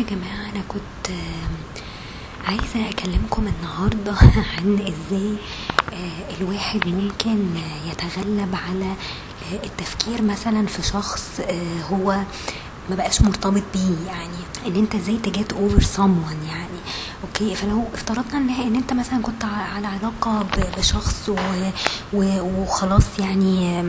يا جماعة أنا كنت عايزة أكلمكم النهاردة عن إزاي آه، الواحد ممكن يتغلب على آه، التفكير مثلا في شخص آه، هو ما بقاش مرتبط بيه يعني إن أنت إزاي ت get over someone يعني. okay فلو افترضنا إن إن أنت مثلا كنت على علاقة بشخص وخلاص يعني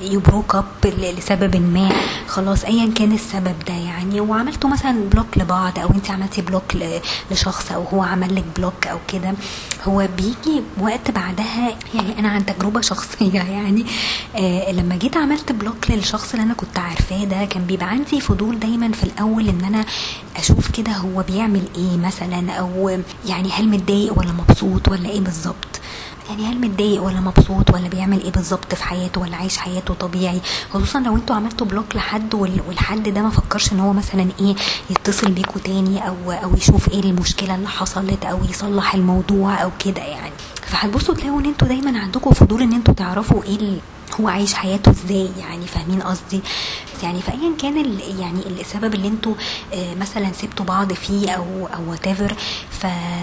you broke up لسبب ما. خلاص ايا كان السبب ده يعني. وعملتوا مثلا block لبعض أو أنت عملتي block لشخص أو هو عمل لك block أو كده. هو بيجي وقت بعدها يعني أنا عن تجربة شخصية يعني آه لما جيت عملت block للشخص اللي أنا كنت عارفاه ده كان بيبقى عندي فضول دايما في الأول إن أنا أشوف كده هو بيعمل إيه مثلا أو يعني هل متضايق ولا مبسوط ولا إيه بالظبط. يعني هل متضايق ولا مبسوط ولا بيعمل إيه بالظبط في حياته ولا عايش حياته طبيعي؟ خصوصا لو أنتوا عملتوا block لحد وال- والحد ده ما فكرش إن هو مثلا إيه يتصل بيكوا تاني أو أو يشوف إيه المشكلة اللي حصلت أو يصلح الموضوع أو كده يعني. فهتبصوا تلاقوا إن أنتوا دايما عندكم فضول إن أنتوا تعرفوا إيه هو عايش حياته إزاي؟ يعني فاهمين قصدي؟ يعني فايا كان ال- يعني السبب اللي أنتوا آه، مثلا سبتوا بعض فيه أو whatever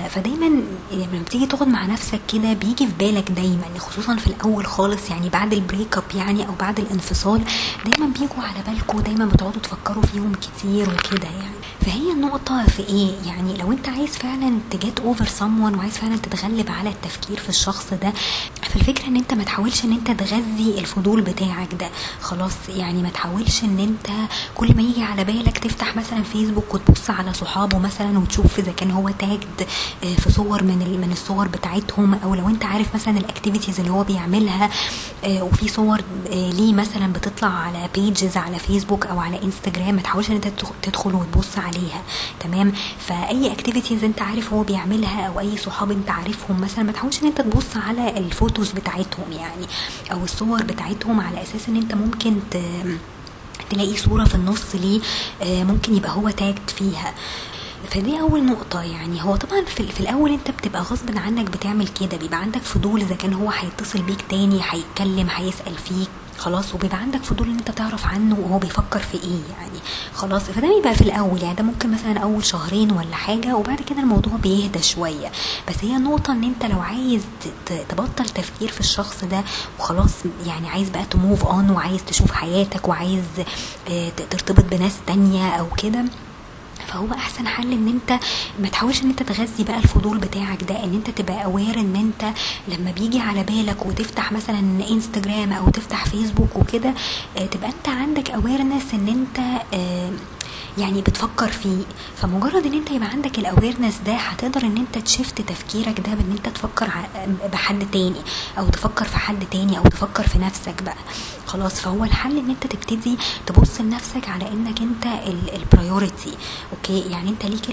فدايما لما بتيجي تقعد مع نفسك كده بيجي في بالك دايما خصوصا في الأول خالص يعني بعد ال break up يعني أو بعد الانفصال دايما بيجوا على بالكم دايما بتقعدوا تفكروا فيهم كتير وكده يعني. فهي النقطة في إيه؟ يعني لو انت عايز فعلا ت get over someone وعايز فعلا تتغلب على التفكير في الشخص ده فالفكرة إن أنت ما تحاولش إن أنت تغذي الفضول بتاعك ده. خلاص يعني ما تحاولش إن أنت كل ما يجي على بالك تفتح مثلا فيسبوك وتبص على صحابه مثلا وتشوف إذا كان هو tagged آه، في صور من من الصور بتاعتهم أو لو أنت عارف مثلا ال activities اللي هو بيعملها آه، وفي صور آه، ليه مثلا بتطلع على pages على فيسبوك أو على إنستجرام ما تحاولش إن أنت تدخ- تدخل وتبص عليها. تمام؟ فأي activities أنت عارف هو بيعملها أو أي صحاب أنت عارفهم مثلا ما تحاولش إن أنت تبص على ال photos بتاعتهم يعني أو الصور بتاعتهم على أساس إن أنت ممكن ت... تلاقي صورة في النص ليه آه، ممكن يبقى هو تاجد فيها. فدي أول نقطة يعني. هو طبعا في, في الأول أنت بتبقى غصب عنك بتعمل كده بيبقى عندك فضول إذا كان هو هيتصل بيك تاني هيتكلم هيسأل فيك. خلاص وبيبقى عندك فضول إن أنت تعرف عنه وهو بيفكر في إيه يعني خلاص. فده بيبقى في الأول يعني ده ممكن مثلا أول شهرين ولا حاجة وبعد كده الموضوع بيهدى شوية. بس هي النقطة إن أنت لو عايز تبطل تفكير في الشخص ده وخلاص يعني عايز بقى ت move on وعايز تشوف حياتك وعايز آه، ترتبط بناس تانية أو كده فهو أحسن حل إن أنت ما تحاولش إن أنت تغذي بقى الفضول بتاعك ده إن أنت تبقى aware إن أنت لما بيجي على بالك وتفتح مثلا انستجرام أو تفتح فيسبوك وكده آه، تبقى أنت عندك awareness إن أنت آه، يعني بتفكر فيه. فمجرد إن أنت يبقى عندك ال awareness ده هتقدر إن أنت ت shift تفكيرك ده بإن أنت تفكر بحد تاني أو تفكر في حد تاني أو تفكر في نفسك بقى. خلاص فهو الحل إن أنت تبتدي تبص لنفسك على إنك أنت ال priority أوكي يعني أنت ليك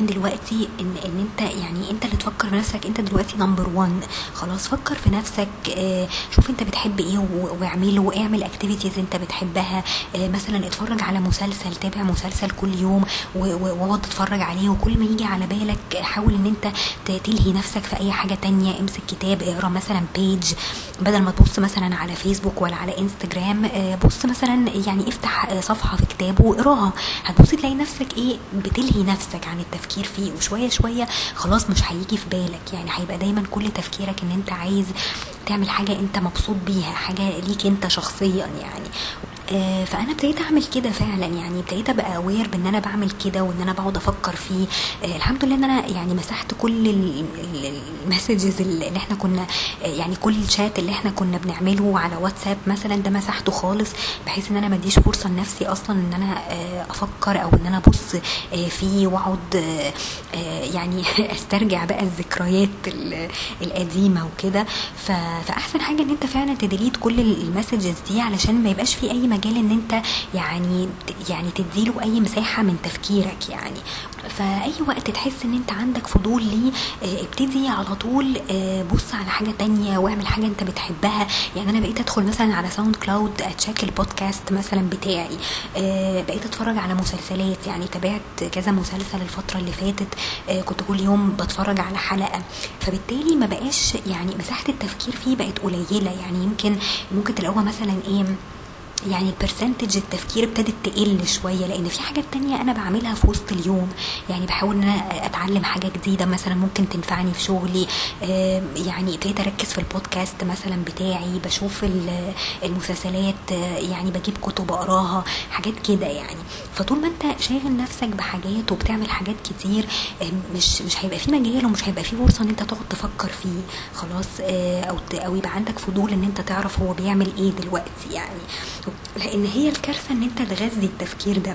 ال priority دلوقتي ان إن أنت يعني أنت اللي تفكر بنفسك أنت دلوقتي number 1 خلاص فكر في نفسك آه، شوف أنت بتحب إيه واعمله واعمل activities أنت بتحبها. آه، مثلا اتفرج على مسلسل تابع مسلسل كل يوم واقعد تتفرج عليه وكل ما يجي على بالك حاول إن أنت تلهي نفسك في أي حاجة تانية. امسك كتاب اقرأ مثلا بيج بدل ما تبص مثلا على فيسبوك ولا على انستجرام آه، بص مثلا يعني افتح صفحة في كتاب واقراها هتبص تلاقي نفسك إيه؟ بتلهي نفسك عن التفكير. فيه وشوية شوية خلاص مش هيجي في بالك. يعني هيبقى دايما كل تفكيرك إن أنت عايز تعمل حاجة أنت مبسوط بيها حاجة ليك أنت شخصيا يعني. فأنا ابتديت أعمل كده فعلا. يعني ابتديت أبقى اوير بإن أنا بعمل كده وإن أنا بقعد أفكر فيه. آه، الحمد لله إن أنا يعني مسحت كل المسجز اللي إحنا كنا آه، يعني كل الشات اللي إحنا كنا بنعمله على واتساب مثلا ده مسحته خالص بحيث إن أنا ما أديش فرصة لنفسي أصلا إن أنا آه، أفكر أو إن أنا أبص آه، فيه وأقعد آه، آه، يعني أسترجع بقى الذكريات ال- القديمة وكده. فأحسن حاجة إن أنت فعلا ت delete كل ال messages دي علشان ما يبقاش في أي مجال إن أنت يعني يعني تديله أي مساحة من تفكيرك يعني. فأي وقت تحس إن أنت عندك فضول ليه آه، ابتدي على طول آه، بص على حاجة تانية واعمل حاجة أنت بتحبها. يعني أنا بقيت أدخل مثلا على ساوند كلاود أ check ال podcast مثلا بتاعي. آه، بقيت أتفرج على مسلسلات. يعني تابعت كذا مسلسل الفترة اللي فاتت كنت كل يوم بتفرج على حلقة. فبالتالي ما بقاش يعني مساحة التفكير فيه بقت قليلة. يعني يمكن ممكن تلاقوها مثلا إيه يعني برسنتج التفكير ابتدت تقل شوية لأن في حاجات تانية أنا بعملها في وسط اليوم. يعني بحاول إن أنا أتعلم حاجة جديدة مثلا ممكن تنفعني في شغلي. يعني ابتديت أركز في البودكاست مثلا بتاعي بشوف ال- المسلسلات يعني بجيب كتب أقراها حاجات كده يعني. فطول ما أنت شاغل نفسك بحاجات وبتعمل حاجات كتير مش مش هيبقى في مجال ومش هيبقى في فرصة إن أنت تقعد تفكر فيه. خلاص آه، أو أو يبقى عندك فضول إن أنت تعرف هو بيعمل إيه دلوقتي يعني. لأن هي الكارثة إن أنت تغذي التفكير ده.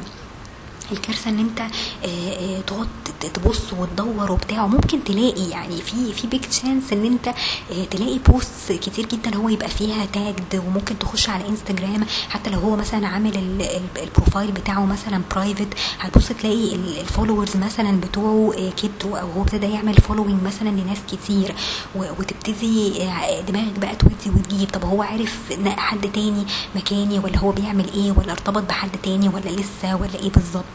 الكارثة إن أنت آه، آه، تقعد تبص وتدور وبتاع. وممكن تلاقي يعني في في big chance إن أنت آه، تلاقي post كتير جدا هو يبقى فيها tagged وممكن تخش على انستجرام حتى لو هو مثلا عامل ال- ال- ال profile بتاعه مثلا private هتبص تلاقي ال followers مثلا بتوعه كتروا أو هو ابتدى يعمل following مثلا لناس كتير. وتبتدي دماغك بقى تودي وتجيب. طب هو عارف حد تاني مكاني ولا هو بيعمل إيه ولا ارتبط بحد تاني ولا لسه ولا إيه بالظبط؟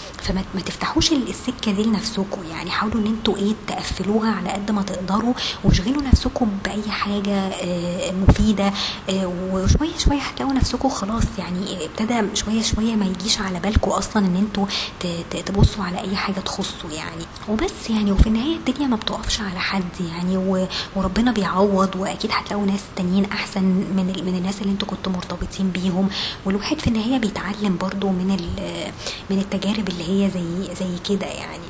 فما ما تفتحوش ال- السكة دي لنفسكم. يعني حاولوا إن أنتوا إيه تقفلوها على قد ما تقدروا واشغلوا نفسكم بأي حاجة آه، مفيدة آه، وشوية شوية هتلاقوا نفسكم خلاص. يعني ابتدى شوية شوية ما يجيش على بالكم أصلا إن أنتوا تبصوا على أي حاجة تخصوا يعني. وبس يعني وفي النهاية الدنيا ما بتقفش على حد يعني وربنا بيعوض وأكيد هتلاقوا ناس تانيين أحسن من من الناس اللي أنتوا كنتوا مرتبطين بيهم. والواحد في النهاية بيتعلم برضو من من التجارب اللي هي زي زي كده يعني.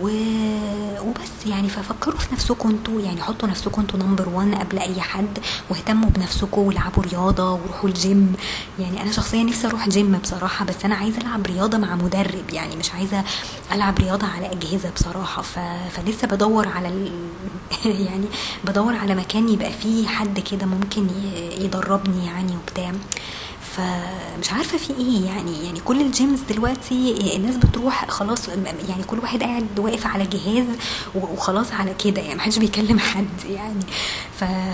و- وبس يعني ففكروا في نفسكم أنتوا يعني حطوا نفسكم أنتوا number 1 قبل أي حد واهتموا بنفسكم والعبوا رياضة وروحوا الجيم يعني أنا شخصيا نفسي أروح جيم بصراحة بس أنا عايزة ألعب رياضة مع مدرب يعني مش عايزة ألعب رياضة على أجهزة بصراحة. ف... فلسه بدور على ال... يعني بدور على مكان يبقى فيه حد كده ممكن يدربني يعني وبتاع. فمش عارفة في إيه يعني يعني كل الجيمز دلوقتي الناس بتروح خلاص يعني كل واحد قاعد واقف على جهاز وخلاص على كده يعني محدش بيكلم حد يعني.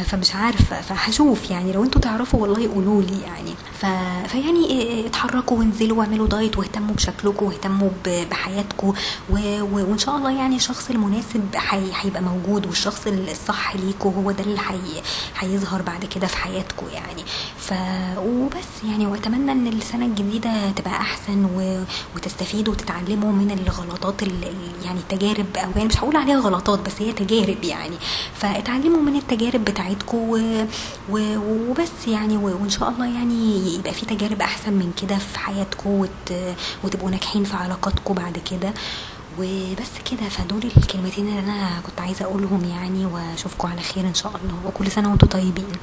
فمش عارفه فهشوف يعني لو أنتوا تعرفوا والله قولوا لي يعني فيعني اتحركوا وانزلوا واعملوا دايت واهتموا بشكلكم واهتموا بحياتكم. وان شاء الله يعني الشخص المناسب. هيبقى موجود والشخص الصح ليكوا هو ده اللي. هيظهر بعد كده في حياتكم يعني ف وبس يعني واتمنى ان السنة الجديدة تبقى احسن. وتستفيدوا وتتعلموا من الغلطات ال... ال- يعني التجارب أو يعني مش هقول عليها غلطات بس هي تجارب يعني فاتعلموا من التجارب بتاعتكم و... و... وبس يعني. وإن شاء الله يعني يبقى في تجارب أحسن من كده في حياتكم وت... وتبقوا ناجحين في علاقاتكم بعد كده وبس كده فدول الكلمتين اللي أنا كنت عايزة أقولهم يعني وأشوفكم على خير إن شاء الله وكل سنة وأنتم طيبين